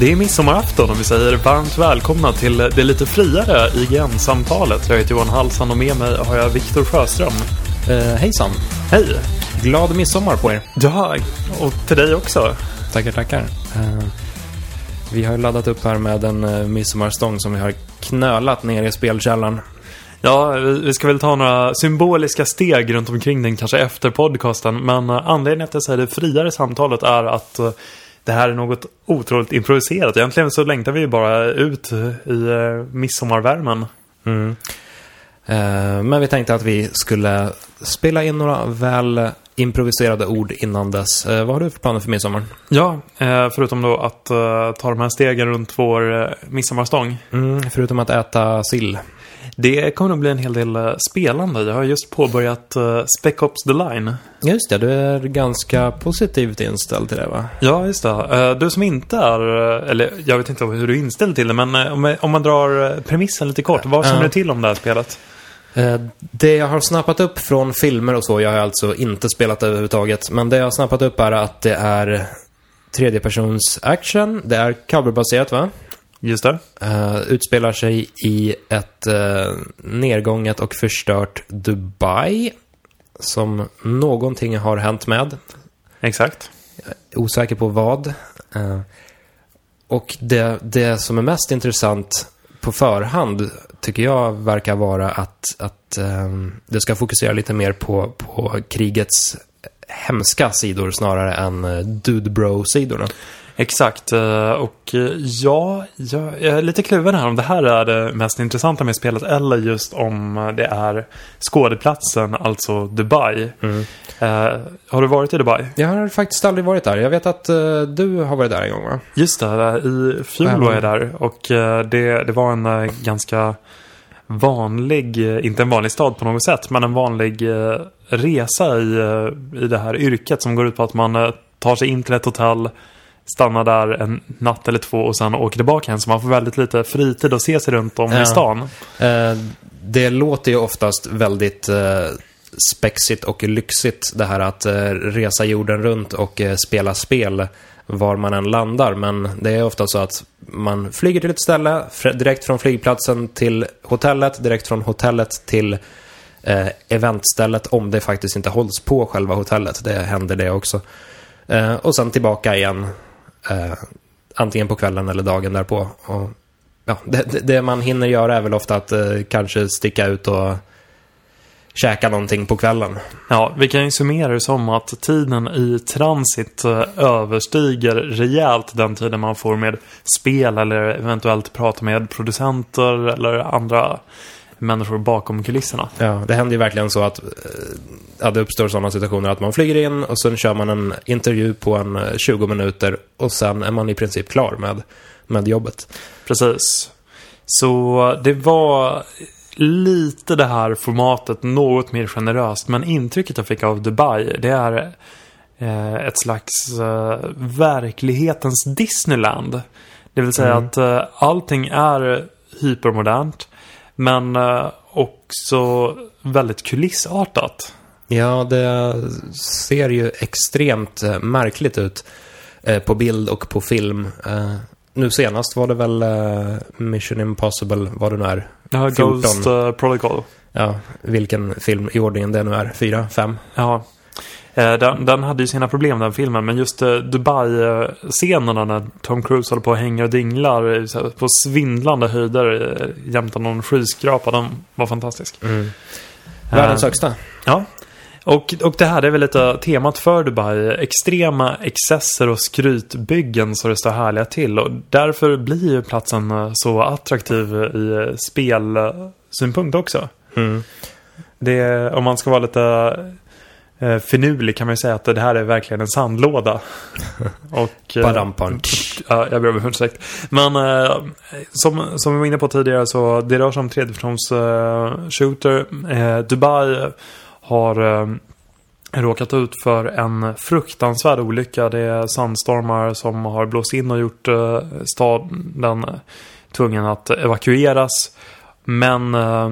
Det är midsommarafton och vi säger varmt välkomna till det lite friare IGN-samtalet. Jag heter Johan Halsan och med mig har jag Viktor Sjöström. Eh, hejsan. Hej! Glad midsommar på er. Ja, och till dig också. Tackar, tackar. Eh, vi har laddat upp här med en eh, midsommarstång som vi har knölat ner i spelkällaren. Ja, vi vi ska väl ta några symboliska steg runt omkring den kanske efter podcasten. Men eh, anledningen till att jag säger det friare samtalet är att eh, det här är något otroligt improviserat. Egentligen så längtar vi ju bara ut i eh, midsommarvärmen. Mm. Eh, men vi tänkte att vi skulle spela in några väl improviserade ord innan dess. Eh, vad har du för planer för midsommar? Ja, eh, förutom då att eh, ta de här stegen runt vår eh, midsommarstång. Mm, förutom att äta sill. Det kommer nog bli en hel del eh, spelande. Jag har just påbörjat uh, Spec Ops The Line. Just det, du är ganska positivt inställd till det va? Ja, just det. Eh, du som inte är, eller jag vet inte hur du är inställd till det, men om, man drar premissen lite kort. Vad känner du till om det här spelet? Det jag har snappat upp från filmer och så, jag har alltså inte spelat det överhuvudtaget, men det jag har snappat upp är att det är tredjepersons action, det är coverbaserat va? Just det. Uh, utspelar sig i ett eh, nedgånget och förstört Dubai, som någonting har hänt med. Exakt. Osäker på vad. Eh, och det, det som är mest intressant på förhand tycker jag verkar vara att, att ehm, det ska fokusera lite mer på, på krigets hemska sidor snarare än eh, dude bro-sidorna. Exakt. eh, Och eh, ja, jag är lite kluven här om det här är det mest intressanta med spelet eller just om det är skådeplatsen, alltså Dubai. Eh, har du varit i Dubai? Jag har faktiskt aldrig varit där. Jag vet att eh, du har varit där en gång va? Just det, i fjol Även- var jag där och eh, det, det var en ganska vanlig, eh, inte en vanlig stad på något sätt, men en vanlig eh, resa i, eh, i det här yrket som går ut på att man tar sig in till ett hotell, stannar där en natt eller två och sen åker tillbaka igen. Så man får väldigt lite fritid att se sig runt om Ja. i stan. Det låter ju oftast väldigt spexigt och lyxigt det här att resa jorden runt och spela spel var man än landar. Men det är ofta så att man flyger till ett ställe, direkt från flygplatsen till hotellet, direkt från hotellet till eh, eventstället om det faktiskt inte hålls på själva hotellet. Det händer det också. Eh, och sen tillbaka igen, eh, antingen på kvällen eller dagen därpå. Och Ja, det, det- det man hinner göra är väl ofta att eh, kanske sticka ut och käka någonting på kvällen. Ja, vi kan ju summera det som att tiden i transit eh, överstiger rejält den tiden man får med spel eller eventuellt prata med producenter eller andra människor bakom kulisserna. Ja, det händer ju verkligen så att eh, ja, det uppstår sådana situationer att man flyger in och sen kör man en intervju på en eh, 20 minuter och sen är man i princip klar med, med jobbet. Precis. Så det var lite det här formatet något mer generöst. Men intrycket jag fick av Dubai, det är eh, ett slags eh, verklighetens Disneyland. Det vill säga att eh, allting är hypermodernt. Men också väldigt kulissartat. Ja, det ser ju extremt märkligt ut på bild och på film. Nu senast var det väl eh, Mission Impossible, vad det nu är. Ja, 14. Ghost eh, Protocol. Ja, vilken film i ordningen det nu är. Fyra, fem? Ja. Eh, Den, den hade ju sina problem den filmen men just Dubai-scenerna när Tom Cruise håller på och hänger och dinglar på svindlande höjder jämte någon skyskrapa. De var fantastisk. Världens Eh, högsta. Ja. Och, och det här är väl lite temat för Dubai. Extrema excesser och skrytbyggen så det står härliga till. Och därför blir ju platsen eh, så attraktiv i spelsynpunkt också. Mm. Det, om man ska vara lite eh, finurlig kan man ju säga att det här är verkligen en sandlåda. Och, eh, Badampan. Ja, jag ber om ursäkt. Men eh, som, som vi var inne på tidigare så det rör sig om tredjepersons eh, shooter. Eh, Dubai har eh, råkat ut för en fruktansvärd olycka. Det är sandstormar som har blåst in och gjort eh, staden eh, tvungen att evakueras. Men eh,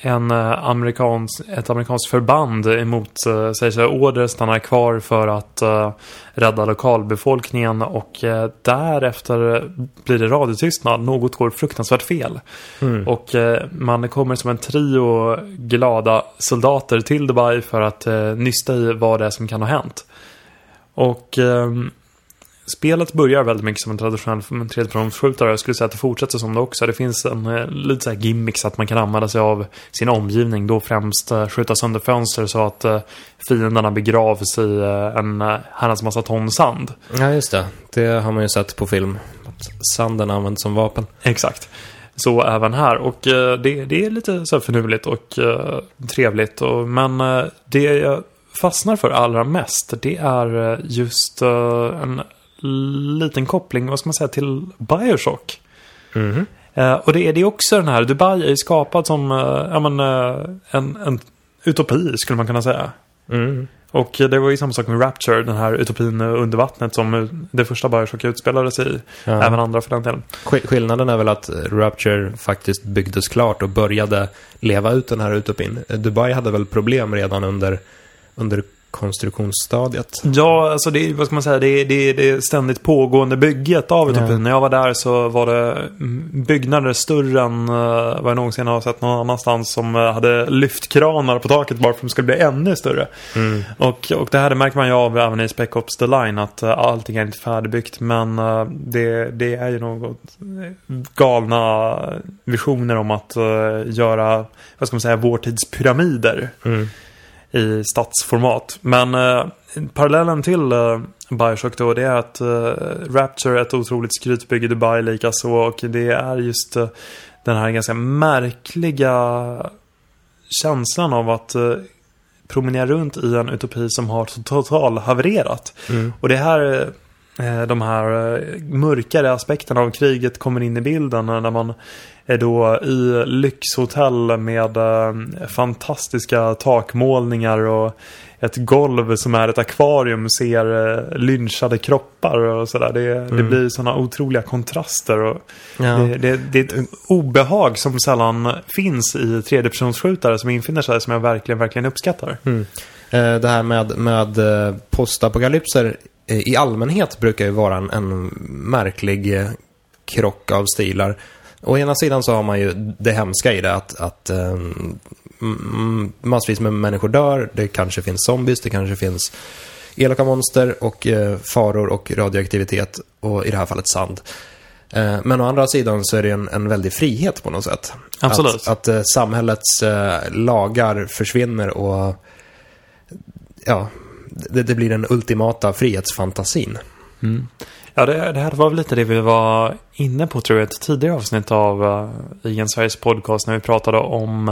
en eh, amerikans, ett amerikanskt förband emot uh, säger sig order stannar kvar för att uh, rädda lokalbefolkningen och uh, därefter blir det radiotystnad. Något går fruktansvärt fel. Mm. Och man kommer som en trio glada soldater till Dubai för att nysta i vad det är som kan ha hänt. Och ehm, spelet börjar väldigt mycket som en traditionell tredjepersonsskjutare. Jag skulle säga att det fortsätter som det också. Det finns en eh, lite så här gimmicks att man kan använda sig av sin omgivning. Då främst eh, skjuta sönder fönster så att eh, fienderna begravs i eh, en eh, herrans massa ton sand. Ja, just det. Det har man ju sett på film. Att sanden används som vapen. Exakt. Så även här. Och eh, det, det är lite så här förnuligt och trevligt. Och, men det jag fastnar för allra mest det är just en liten koppling, vad ska man säga, till Bioshock. Mhm. Eh, och det är det också den här, Dubai är skapad som ja, men, eh, en, en utopi skulle man kunna säga. Mm. Och det var ju samma sak med Rapture, den här utopin under vattnet som det första Bioshock utspelade sig i. Ja. Även andra för den delen. Skill- Skillnaden är väl att Rapture faktiskt byggdes klart och började leva ut den här utopin. Dubai hade väl problem redan under, under konstruktionsstadiet. Ja, alltså det vad ska man säga, det är, det det är ständigt pågående bygget av utopin. Ja. När jag var där så var det mm, byggnader större än uh, vad jag någonsin har sett någon annanstans som eh, hade lyftkranar på taket bara för att de skulle bli ännu större. Mm. Och, och det här det märker man ju av även i Spec Ops The Line att uh, allting är inte färdigbyggt. Men det, det är ju något eh, galna visioner om att göra, vad ska man säga, vår tids pyramider Mm. I stadsformat. Men eh, parallellen till eh, Bioshock då, det är att eh, Rapture är ett otroligt skrytbygge i Dubai likaså. Och det är just eh, den här ganska märkliga känslan av att eh, promenera runt i en utopi som har total havererat. Mm. Och det är här eh, de här eh, mörkare aspekterna av kriget kommer in i bilden eh, när man är då i lyxhotell med eh, fantastiska takmålningar och ett golv som är ett akvarium ser eh, lynchade kroppar och sådär. Det, det Mm. blir sådana otroliga kontraster och Ja. det, det, det är ett obehag som sällan finns i tredjepersonsskjutare som infinner sig som jag verkligen, verkligen uppskattar. Mm. Eh, Det här med, med eh, postapokalypser eh, i allmänhet brukar ju vara en, en märklig eh, krock av stilar. Å ena sidan så har man ju det hemska i det att, att eh, mm, massvis med människor dör. Det kanske finns zombies, det kanske finns elaka monster och eh, faror och radioaktivitet och i det här fallet sand. Eh, men å andra sidan så är det en, en väldig frihet på något sätt. Absolut. Att, att eh, samhällets eh, lagar försvinner och ja, det, det blir den ultimata frihetsfantasin. Mm. Ja, det, det här var väl lite det vi var inne på tror jag ett tidigare avsnitt av uh, Igen Sveriges podcast när vi pratade om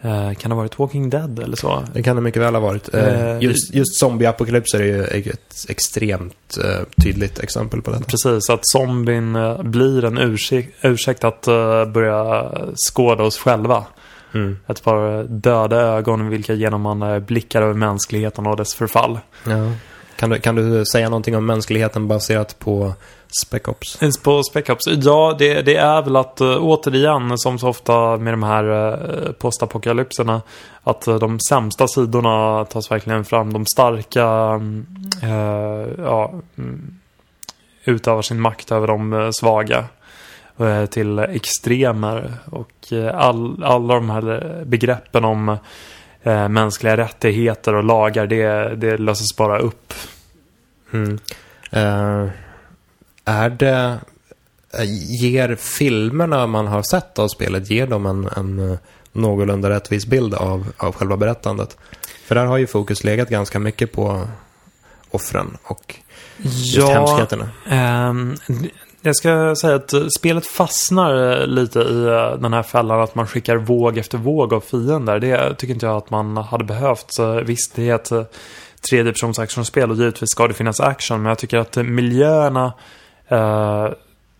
eh, kan det ha varit Walking Dead eller så? Det kan det mycket väl ha varit. Eh, just just zombieapokalypser är ju ett extremt tydligt exempel på detta. Precis, att zombien blir en ursäkt, ursäkt att börja skåda oss själva. Mm. Ett par döda ögon vilka genom man eh, blickar över mänskligheten och dess förfall. Ja. Kan, du, kan du säga någonting om mänskligheten baserat på Spec Ops? Finns på Spec Ops? Ja, det, det är väl att uh, återigen, som så ofta med de här uh, postapokalypserna, att de sämsta sidorna tas verkligen fram. De starka mm, eh, ja, mm, utövar sin makt över de eh, svaga eh, till extremer. Och eh, all, alla de här begreppen om eh, mänskliga rättigheter och lagar, det, det löses bara upp. Mm. Eh, är det... eh, Ger filmerna man har sett av spelet, ger de en, en eh, någorlunda rättvis bild av, av själva berättandet? För där har ju fokus legat ganska mycket på offren och just hemskheterna. Ehm, jag ska säga att eh, spelet fastnar eh, lite i eh, den här fällan att man skickar våg efter våg av fiender. Det tycker inte jag att man hade behövt. Visst, det är ett eh, tredjepersons actionspel och givetvis ska det finnas action. Men jag tycker att miljöerna eh,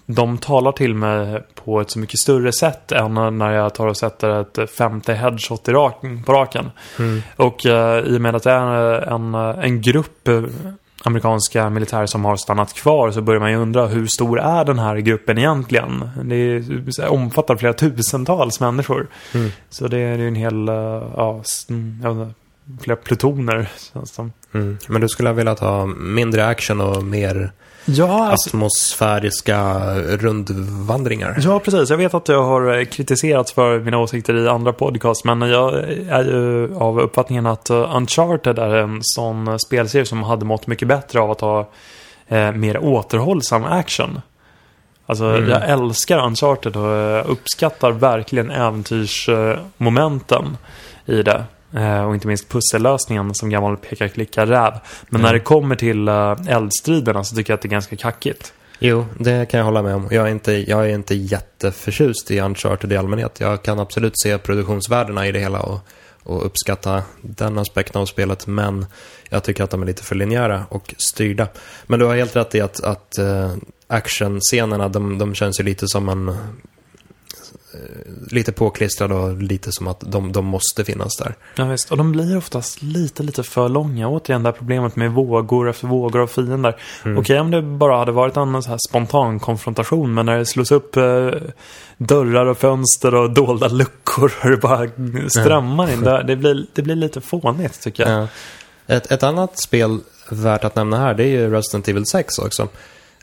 de talar till mig på ett så mycket större sätt än när jag tar och sätter ett femte headshot i rak, på raken. Mm. Och eh, i och med att det är en, en grupp amerikanska militärer som har stannat kvar så börjar man ju undra hur stor är den här gruppen egentligen? Det omfattar flera tusentals människor. Mm. Så det är ju en hel, eh, ja, flera plutoner känns det som. Mm. Men du skulle ha velat ha mindre action och mer Ja, alltså, atmosfäriska rundvandringar. Ja, precis. Jag vet att jag har eh, kritiserats för mina åsikter i andra podcast, men jag är ju av uppfattningen att eh, Uncharted är en sån eh, spelserie som hade mått mycket bättre av att ha eh, mer återhållsam action. Alltså, Mm. jag älskar Uncharted och jag uppskattar verkligen äventyrsmomenten i det. Eh, och inte minst pussellösningen som gammal peka-klicka-räv. Men när Mm. det kommer till eh, eldstriderna så tycker jag att det är ganska kackigt. Jo, det kan jag hålla med om. Jag är inte, jag är inte jätteförtjust i Uncharted i allmänhet. Jag kan absolut se produktionsvärdena i det hela och, och uppskatta den aspekten av spelet. Men jag tycker att de är lite för linjära och styrda. Men du har helt rätt i att, att uh, actionscenerna, de, de känns ju lite som en... eh, lite påklistrade och lite som att de, de måste finnas där. Ja, visst. Och de blir oftast lite, lite för långa. Återigen det här problemet med vågor efter vågor av fiender. Mm. Okej om det bara hade varit en så här spontan konfrontation. Men när det slås upp eh, dörrar och fönster och dolda luckor och det bara strömmar in. Det, det, blir, det blir lite fånigt tycker jag. Ja. Ett, ett annat spel värt att nämna här, det är ju Resident Evil 6 också.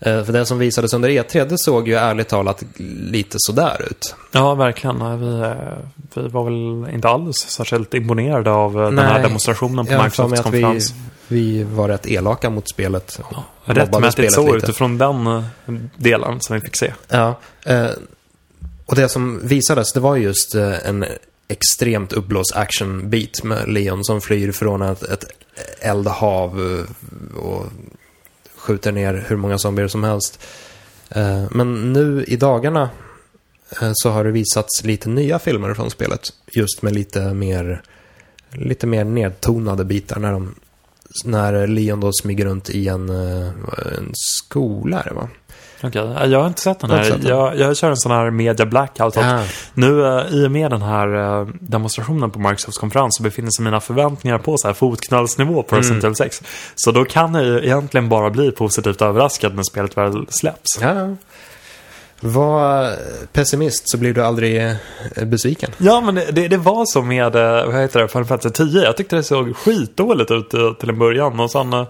Eh, För det som visades under E3, det såg ju ärligt talat lite sådär ut. Ja, verkligen. Nej, Vi, eh, vi var väl inte alls särskilt imponerade av eh, den här Nej, demonstrationen på Microsofts att vi, konferens. vi var rätt elaka mot spelet. mobbade Rättmätigt så lite. utifrån den delen som vi fick se. Ja. Och det som visades, det var just en extremt uppblåst action-bit med Leon som flyr från ett, ett eldhav och skjuter ner hur många zombier som helst. Eh, men nu i dagarna eh, så har det visats lite nya filmer från spelet. Just med lite mer, lite mer nedtonade bitar när, de, när Leon då smyger runt i en, eh, en skola, är det va? Okej, jag har inte sett den här. Jag, jag kör en sån här media blackout. Ah. Nu eh, i och med den här eh, demonstrationen på Microsofts konferens så befinner sig mina förväntningar på så här fotknallsnivå på Resident Mm. Evil 6. Så då kan jag ju egentligen bara bli positivt överraskad när spelet väl släpps. Ja. Var pessimist så blir du aldrig eh, besviken. Ja, men det, det, var så med, vad heter det, Final Fantasy 10. Jag tyckte det såg skitdåligt ut till en början och sen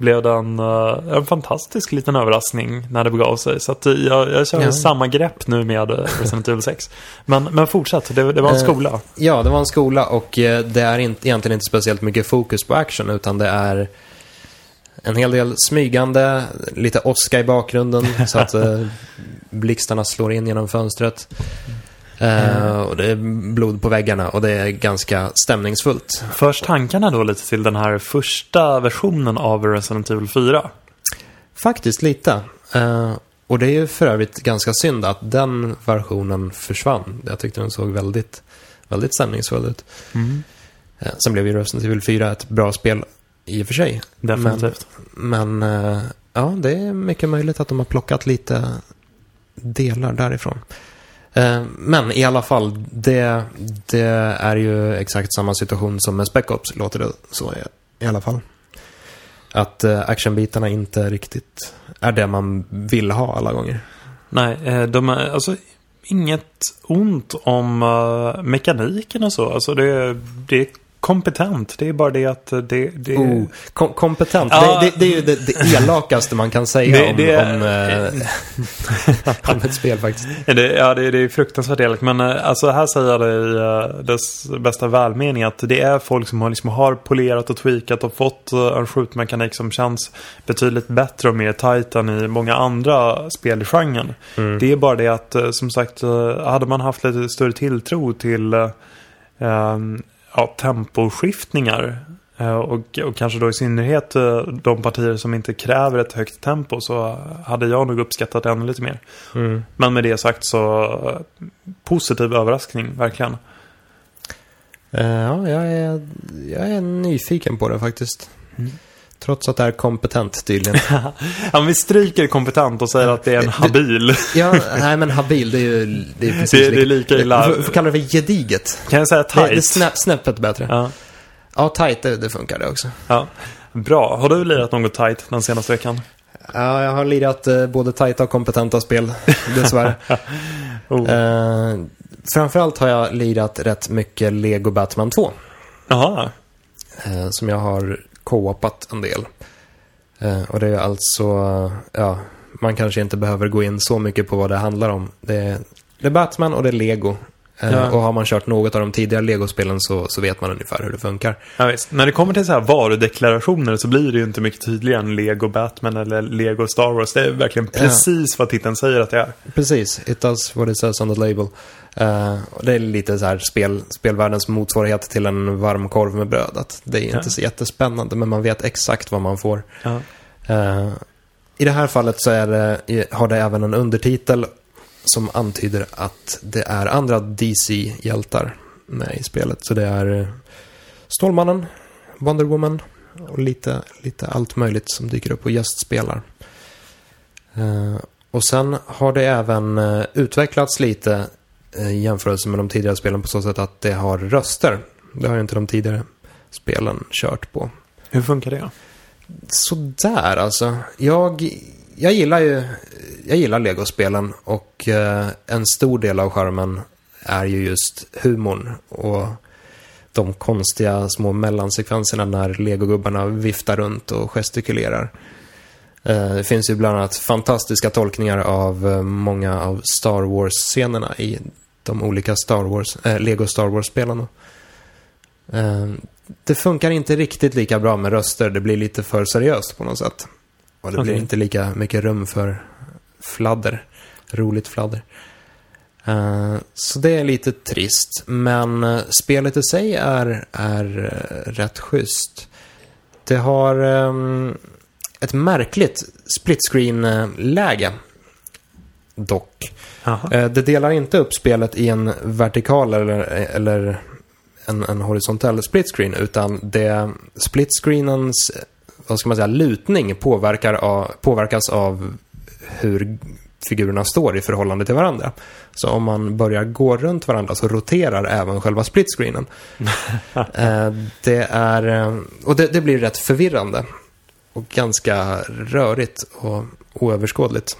blev det en, eh, en fantastisk liten överraskning när det begav sig. Så eh, jag, jag kör Ja. samma grepp nu med eh, Resident Evil 6. Men, men fortsätt, det, det var en skola. Ja, det var en skola och det är inte, egentligen inte speciellt mycket fokus på action utan det är en hel del smygande, lite åska i bakgrunden så att blixtarna slår in genom fönstret. Eh, och det är blod på väggarna och det är ganska stämningsfullt. Förs tankarna då lite till den här första versionen av Resident Evil 4? Faktiskt lite. Eh, och det är ju för övrigt ganska synd att den versionen försvann. Jag tyckte den såg väldigt, väldigt stämningsfull ut. Mm. Eh, sen blev ju Resident Evil 4 ett bra spel i och för sig. Definitivt. Men eh, ja, det är mycket möjligt att de har plockat lite delar därifrån. Eh, men i alla fall, det, det är ju exakt samma situation som med Spec Ops, låter det så i, alla fall. Att eh, actionbitarna inte riktigt är det man vill ha alla gånger. Nej, eh, de är, alltså inget ont om mekaniken och så. Alltså det, det är kompetent. Det är bara det att det... det Oh, kom kompetent, Ja. det, det, det är ju det, det elakaste man kan säga om, det- om, eh, om ett spel faktiskt. Ja, det, är fruktansvärt elakt. Men eh, alltså här säger jag det i eh, dess bästa välmening att det är folk som har, liksom, har polerat och tweakat och fått eh, en skjutmekanik som känns betydligt bättre och mer tight än i många andra spel i genren. Mm. Det är bara det att, som sagt, hade man haft lite större tilltro till ehm, ja, temposkiftningar eh, och, och kanske då i synnerhet eh, de partier som inte kräver ett högt tempo så hade jag nog uppskattat det ännu lite mer. Mm. Men med det sagt så eh, positiv överraskning, verkligen. Ja, jag är, jag är nyfiken på det faktiskt. Mm. Trots att det är kompetent tydligen. ja, men vi stryker kompetent och säger att det är en habil. ja, nej men habil, det är ju det är precis Det- det är lika illa. Du får kalla det för gediget. Kan jag säga Det, det är tight? snä, snäppet bättre. Ja, Ja, tight, det, det funkar det också. ja. Bra. Har du lirat något tight den senaste veckan? Ja, jag har lirat eh, både tajta och kompetenta spel, dessvärre. Oh. eh, framförallt har jag lirat rätt mycket Lego Batman 2. Jaha. Eh, som jag har co-opat en del. Eh, och det är alltså, ja, man kanske inte behöver gå in så mycket på vad det handlar om. Det är, det är Batman och det är Lego. Eh, Ja. Och har man kört något av de tidigare Lego-spelen så, så vet man ungefär hur det funkar. Ja. När det kommer till så här varudeklarationer så blir det ju inte mycket tydligare än Lego Batman eller Lego Star Wars. Det är verkligen precis vad titeln säger att det är. Precis, it does what it says on the label. Och det är lite så här spel, spelvärldens motsvarighet till en varm korv med bröd. Att det är inte Ja. så jättespännande, men man vet exakt vad man får. Ja. Eh, I det här fallet så det, har det även en undertitel som antyder att det är andra DC-hjältar med i spelet. Så det är eh, Stålmannen, Wonder Woman och lite, lite allt möjligt som dyker upp och gästspelar. Eh, och sen har det även eh, utvecklats lite i jämförelse med de tidigare spelen på så sätt att det har röster. Det har ju inte de tidigare spelen kört på. Hur funkar det? Sådär alltså. Jag, jag gillar ju jag gillar Lego-spelen och eh, en stor del av charmen är ju just humorn och de konstiga små mellansekvenserna när Lego-gubbarna viftar runt och gestikulerar. Eh, det finns ju bland annat fantastiska tolkningar av eh, många av Star Wars-scenerna i de olika Star Wars, eh, Lego Star Wars-spelen. Eh, det funkar inte riktigt lika bra med röster. Det blir lite för seriöst på något sätt. Och det blir Okej. inte lika mycket rum för fladder. Roligt fladder. Eh, så det är lite trist. Men eh, spelet i sig är, är eh, rätt schysst. Det har ehm, ett märkligt split screen-läge. Dock. Jaha. Eh, Det delar inte upp spelet i en vertikal eller, eller en, en horisontell split screen utan det split screenens vad ska man säga, lutning påverkar av, påverkas av hur figurerna står i förhållande till varandra. Så om man börjar gå runt varandra så roterar även själva split screenen. Eh, det är, eh, och det, det blir rätt förvirrande och ganska rörigt och oöverskådligt.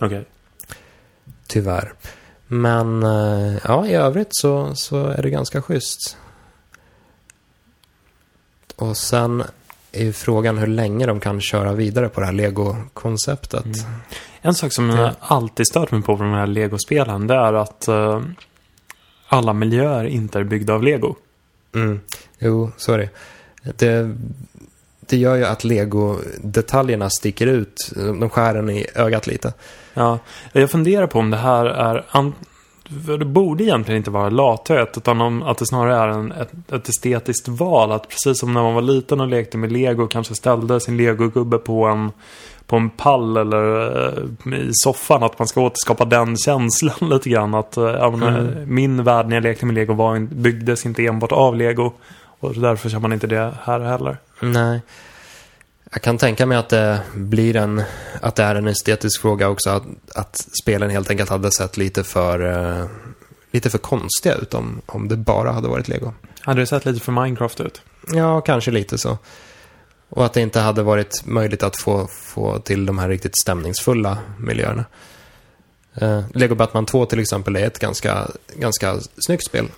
Okej. Tyvärr. Men eh, ja, i övrigt så, så är det ganska schysst. Och sen är ju frågan hur länge de kan köra vidare på det här Lego-konceptet. En sak som Ja. jag alltid stört mig på på de här Lego-spelen det är att eh, alla miljöer inte är byggda av Lego. Mm. Jo, så är det. det. Det gör ju att Lego-detaljerna sticker ut. De skär en i ögat lite. Ja, jag funderar på om det här är... An... Det borde egentligen inte vara lathet, utan om att det snarare är en, ett, ett estetiskt val. Att precis som när man var liten och lekte med Lego, kanske ställde sin Lego-gubbe på en, på en pall eller eh, i soffan. Att man ska återskapa den känslan lite grann. Att eh, Mm. eh, min värld när jag lekte med Lego var, byggdes inte enbart av Lego. Och därför kör man inte det här heller. Nej. Jag kan tänka mig att det blir en, att det är en estetisk fråga också. Att, att spelen helt enkelt hade sett lite för, eh, lite för konstiga ut om, om det bara hade varit Lego. Hade det sett lite för Minecraft ut? Ja, kanske lite så. Och att det inte hade varit möjligt att få, få till de här riktigt stämningsfulla miljöerna. Eh, Lego Batman 2 till exempel är ett ganska, ganska snyggt spel.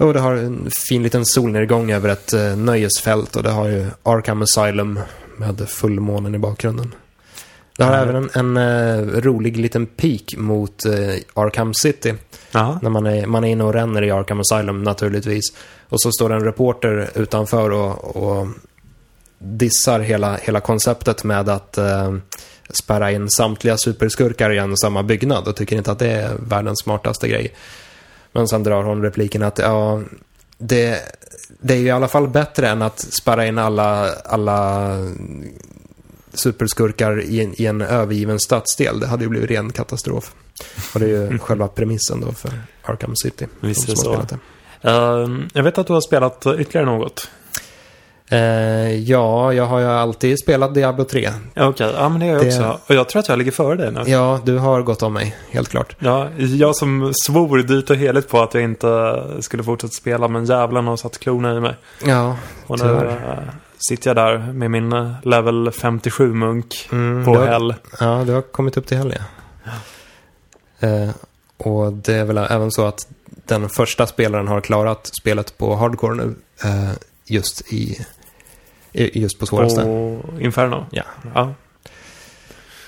Och det har en fin liten solnedgång över ett eh, nöjesfält och det har ju Arkham Asylum med fullmånen i bakgrunden. Det har Ja. även en, en eh, rolig liten peak mot eh, Arkham City. Jaha. När man är, man är inne och ränner i Arkham Asylum naturligtvis. Och så står det en reporter utanför och, och dissar hela, hela konceptet med att eh, spärra in samtliga superskurkar i en samma byggnad och tycker inte att det är världens smartaste grej. Men sen drar hon repliken att ja, det, det är ju i alla fall bättre än att spärra in alla, alla superskurkar i en, i en övergiven stadsdel. Det hade ju blivit ren katastrof. Och det är ju själva premissen då för Arkham City. Visst är det så. spelat Ehm, jag vet att du har spelat ytterligare något. Eh, ja, jag har ju alltid spelat Diablo 3. Ja, Okej, ja men det är jag Det- också. Och jag tror att jag ligger före dig nu. Ja, du har gått om mig, helt klart. Ja, jag som svor dyrt och heligt på att jag inte skulle fortsätta spela, men jävlarna har satt klorna i mig. Ja, Och nu eh, sitter jag där med min eh, level 57-munk Mm, på har- hell. Ja, du har kommit upp till helg, ja. Eh, och det är väl även så att den första spelaren har klarat spelet på hardcore nu. Eh, just i... Just på svåraste. Och Inferno. Ja. Ja,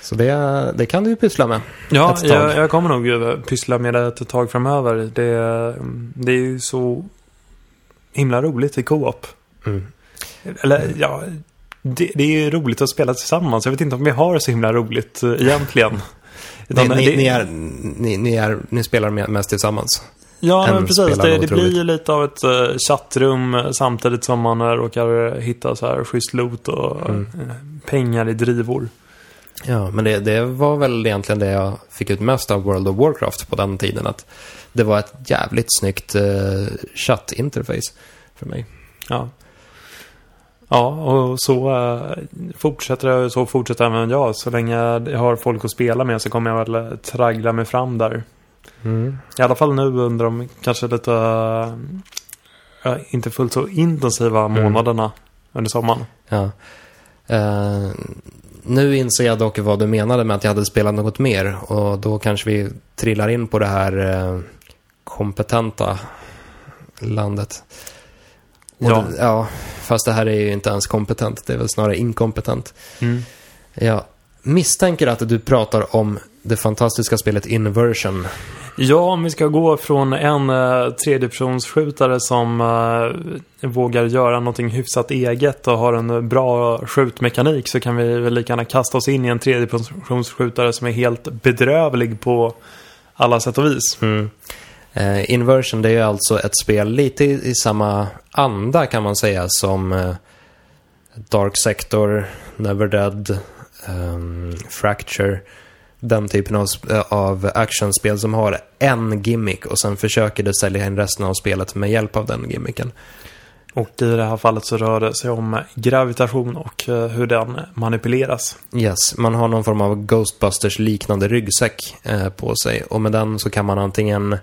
Så det, det kan du ju pyssla med. ja jag, jag kommer nog eh, pyssla med det ett tag framöver. Det, det är ju så himla roligt i co-op. Mm. Eller ja, det, det är ju roligt att spela tillsammans. Jag vet inte om vi har så himla roligt eh, egentligen. Ni, Utan ni, det- ni, är, ni, ni, är, ni spelar mest tillsammans. Ja, men precis. Det, det blir ju lite av ett uh, chattrum eh, samtidigt som man eh, råkar hitta så här schysst loot och Mm. eh, pengar i drivor. Ja, men det, det var väl egentligen det jag fick ut mest av World of Warcraft på den tiden. Att det var ett jävligt snyggt uh, chatt-interface för mig. Ja. Ja, och så uh, fortsätter det. Så fortsätter även jag. Så länge jag har folk att spela med så kommer jag väl traggla mig fram där. Mm. I alla fall nu under de kanske lite eh, inte fullt så intensiva Mm. månaderna under sommaren. Ja. Eh, nu inser jag dock vad du menade med att jag hade spelat något mer. Och då kanske vi trillar in på det här eh, kompetenta landet. Och Ja. det- ja. Fast det här är ju inte ens kompetent. Det är väl snarare inkompetent. Mm. Jag misstänker att du pratar om det fantastiska spelet Inversion. Ja, om vi ska gå från en uh, tredjepersonsskjutare som eh, vågar göra någonting hyfsat eget och har en eh, bra skjutmekanik så kan vi väl lika gärna kasta oss in i en tredjepersonsskjutare som är helt bedrövlig på alla sätt och vis. Mm. Eh, Inversion det är ju alltså ett spel lite i, i samma anda kan man säga som eh, Dark Sector, Never Dead, ehm, Fracture. Den typen av, eh, av actionspel som har en gimmick och sen försöker du sälja in resten av spelet med hjälp av den gimmicken. Och i det här fallet så rör det sig om gravitation och eh, hur den manipuleras. Yes, man har någon form av Ghostbusters-liknande ryggsäck eh, på sig och med den så kan man antingen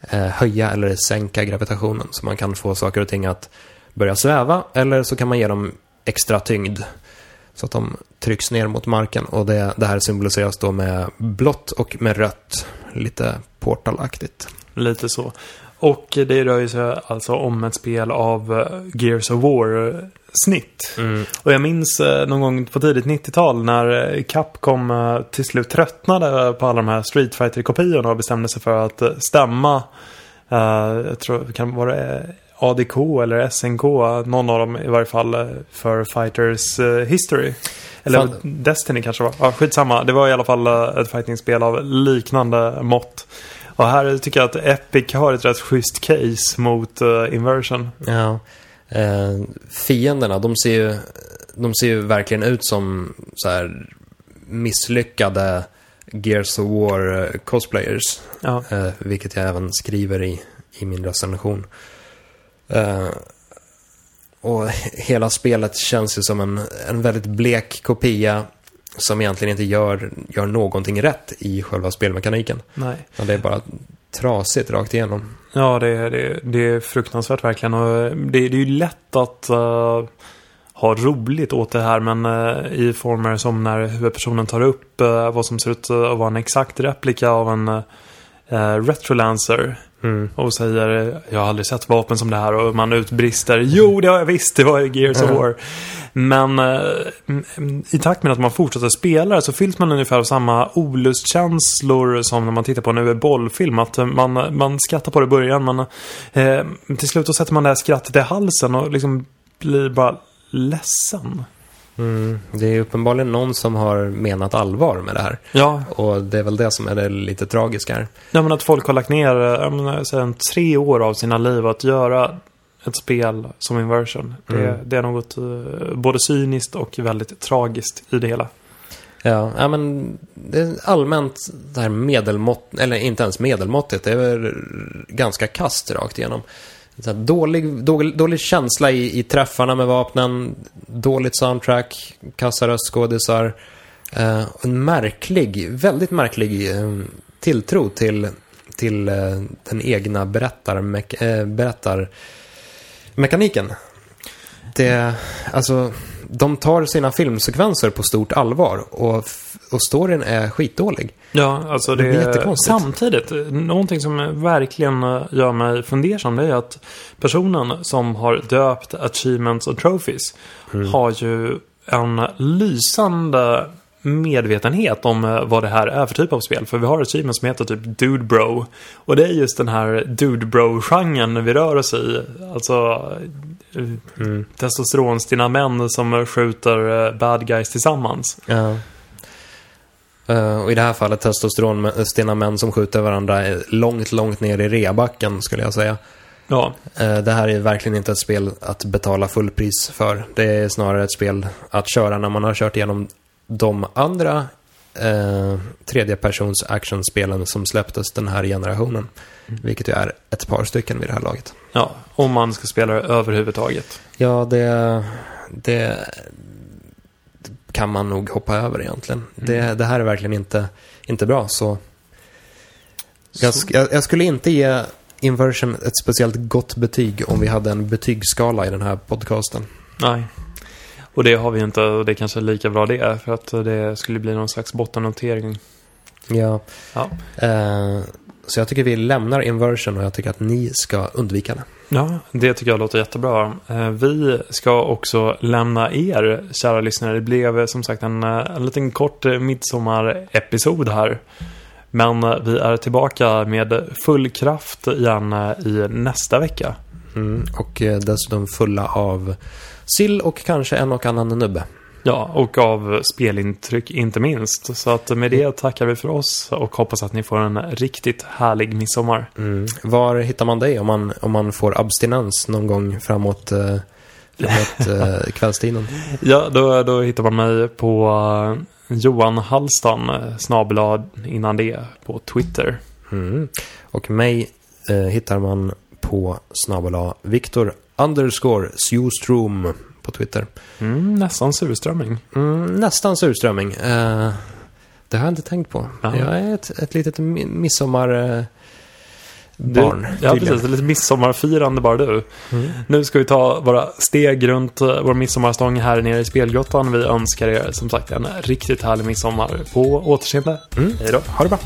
eh, höja eller sänka gravitationen så man kan få saker och ting att börja sväva eller så kan man ge dem extra tyngd så att de trycks ner mot marken och det, det här symboliseras då med blått och med rött, lite portalaktigt. Lite så. Och det rör ju sig alltså om ett spel av eh, Gears of War-snitt. Och jag minns eh, någon gång på tidigt 90-tal när eh, Capcom till slut tröttnade på alla de här Street fighter kopiorna och bestämde sig för att stämma, eh, jag tror, kan vara ADK eller SNK, någon av dem i varje fall, eh, för Fighters eh, History. Eller Fan. Destiny kanske var. Ja, skitsamma. Det var i alla fall eh, ett fightingspel av liknande mått. Och här tycker jag att Epic har ett rätt schysst case mot uh, Inversion. Ja. Eh, fienderna, de ser ju, de ser ju verkligen ut som så här misslyckade Gears of War eh, cosplayers. Ja. Eh, vilket jag även skriver i, i min recension. Eh, och hela spelet känns ju som en, en väldigt blek kopia som egentligen inte gör, gör någonting rätt i själva spelmekaniken. Nej. Utan det är bara trasigt rakt igenom. Ja, det, det, det är fruktansvärt verkligen. Och det, det är ju lätt att eh, ha roligt åt det här. Men eh, i former som när huvudpersonen tar upp eh, vad som ser ut att vara en exakt replika av en uh, Retrolancer. Mm. Och säger jag har aldrig sett vapen som det här och man utbrister Jo det har jag visst, det var i Gears of Ja. War. Men eh, mm, i takt med att man fortsätter spela så fylls man ungefär av samma olustkänslor som när man tittar på en bollfilm. Att eh, man, man skrattar på det i början men eh, till slut så sätter man det här skrattet i halsen och liksom blir bara ledsen. Mm. Det är uppenbarligen någon som har menat allvar med det här. Ja, Och det är väl det som är det lite tragiska här. Ja, men att folk har lagt ner menar, en tre år av sina liv att göra ett spel som Inversion. Det, Mm. det är något eh, både cyniskt och väldigt tragiskt i det hela. Ja, ja men det är allmänt det här medelmått, eller inte ens medelmåttigt, det är väl ganska kast rakt igenom. Så här dålig, dålig, dålig känsla i, i träffarna med vapnen, dåligt soundtrack, kassa röstskådisar. Eh, en märklig, väldigt märklig eh, tilltro till, till eh, den egna berättarmek, eh, berättarmekaniken. det, alltså, de tar sina filmsekvenser på stort allvar och, och storyn är skitdålig. Ja, alltså Det det, blir jättekonstigt. Samtidigt, någonting som verkligen eh, gör mig fundersam det är att personen som har döpt Achievements och Trophies Mm. har ju en lysande medvetenhet om eh, vad det här är för typ av spel. För vi har achievements som heter typ Dude Bro. Och det är just den här Dude Bro-genren vi rör oss i. Alltså Mm. testosteronstinna män som skjuter eh, bad guys tillsammans. Ja. Eh, och i det här fallet testosteronstinna män som skjuter varandra långt, långt ner i reabacken skulle jag säga. Ja, Eh, Det här är verkligen inte ett spel att betala fullpris för. Det är snarare ett spel att köra när man har kört igenom de andra eh, tredjepersons actionspelen som släpptes den här generationen. Vilket ju är ett par stycken vid det här laget. ja, om man ska spela det överhuvudtaget. Ja, det, det kan man nog hoppa över egentligen. Det, det här är verkligen inte, inte bra, så... Jag, sk- jag, jag skulle inte ge Inversion ett speciellt gott betyg om vi hade en betygsskala i den här podcasten. Nej. Och det har vi inte och det är kanske är lika bra det. För att det skulle bli någon slags bottennotering. Ja. Ja. Eh, så jag tycker vi lämnar Inversion och jag tycker att ni ska undvika det. Ja, det tycker jag låter jättebra. Eh, Vi ska också lämna er, kära lyssnare. Det blev eh, som sagt en, eh, en liten kort midsommarepisod här. Men vi är tillbaka med full kraft igen i nästa vecka. Mm. Och dessutom fulla av sill och kanske en och annan nubbe. Ja, och av spelintryck inte minst. Så att med det tackar vi för oss och hoppas att ni får en riktigt härlig midsommar. Mm. Var hittar man dig om man, om man får abstinens någon gång framåt, eh, framåt eh, kvällstiden? Ja, då, då hittar man mig på uh, Johan Hallstan, uh, snabel-a innan det, på Twitter. Mm. Och mig eh, hittar man på snabel Viktor underscore Sjostrom på Twitter. Mm, nästan surströmming. Mm, nästan surströmming. Eh, det har jag inte tänkt på. Ja. Jag är ett, ett litet mi- midsommar... Eh, Du- barn. Ja, tydligen. precis. Lite midsommarfirande bara du. Mm. Nu ska vi ta våra steg runt uh, vår midsommarstång här nere i spelgrottan. Vi önskar er som sagt en riktigt härlig midsommar. På återseende. Mm. Hej då. Ha det bra.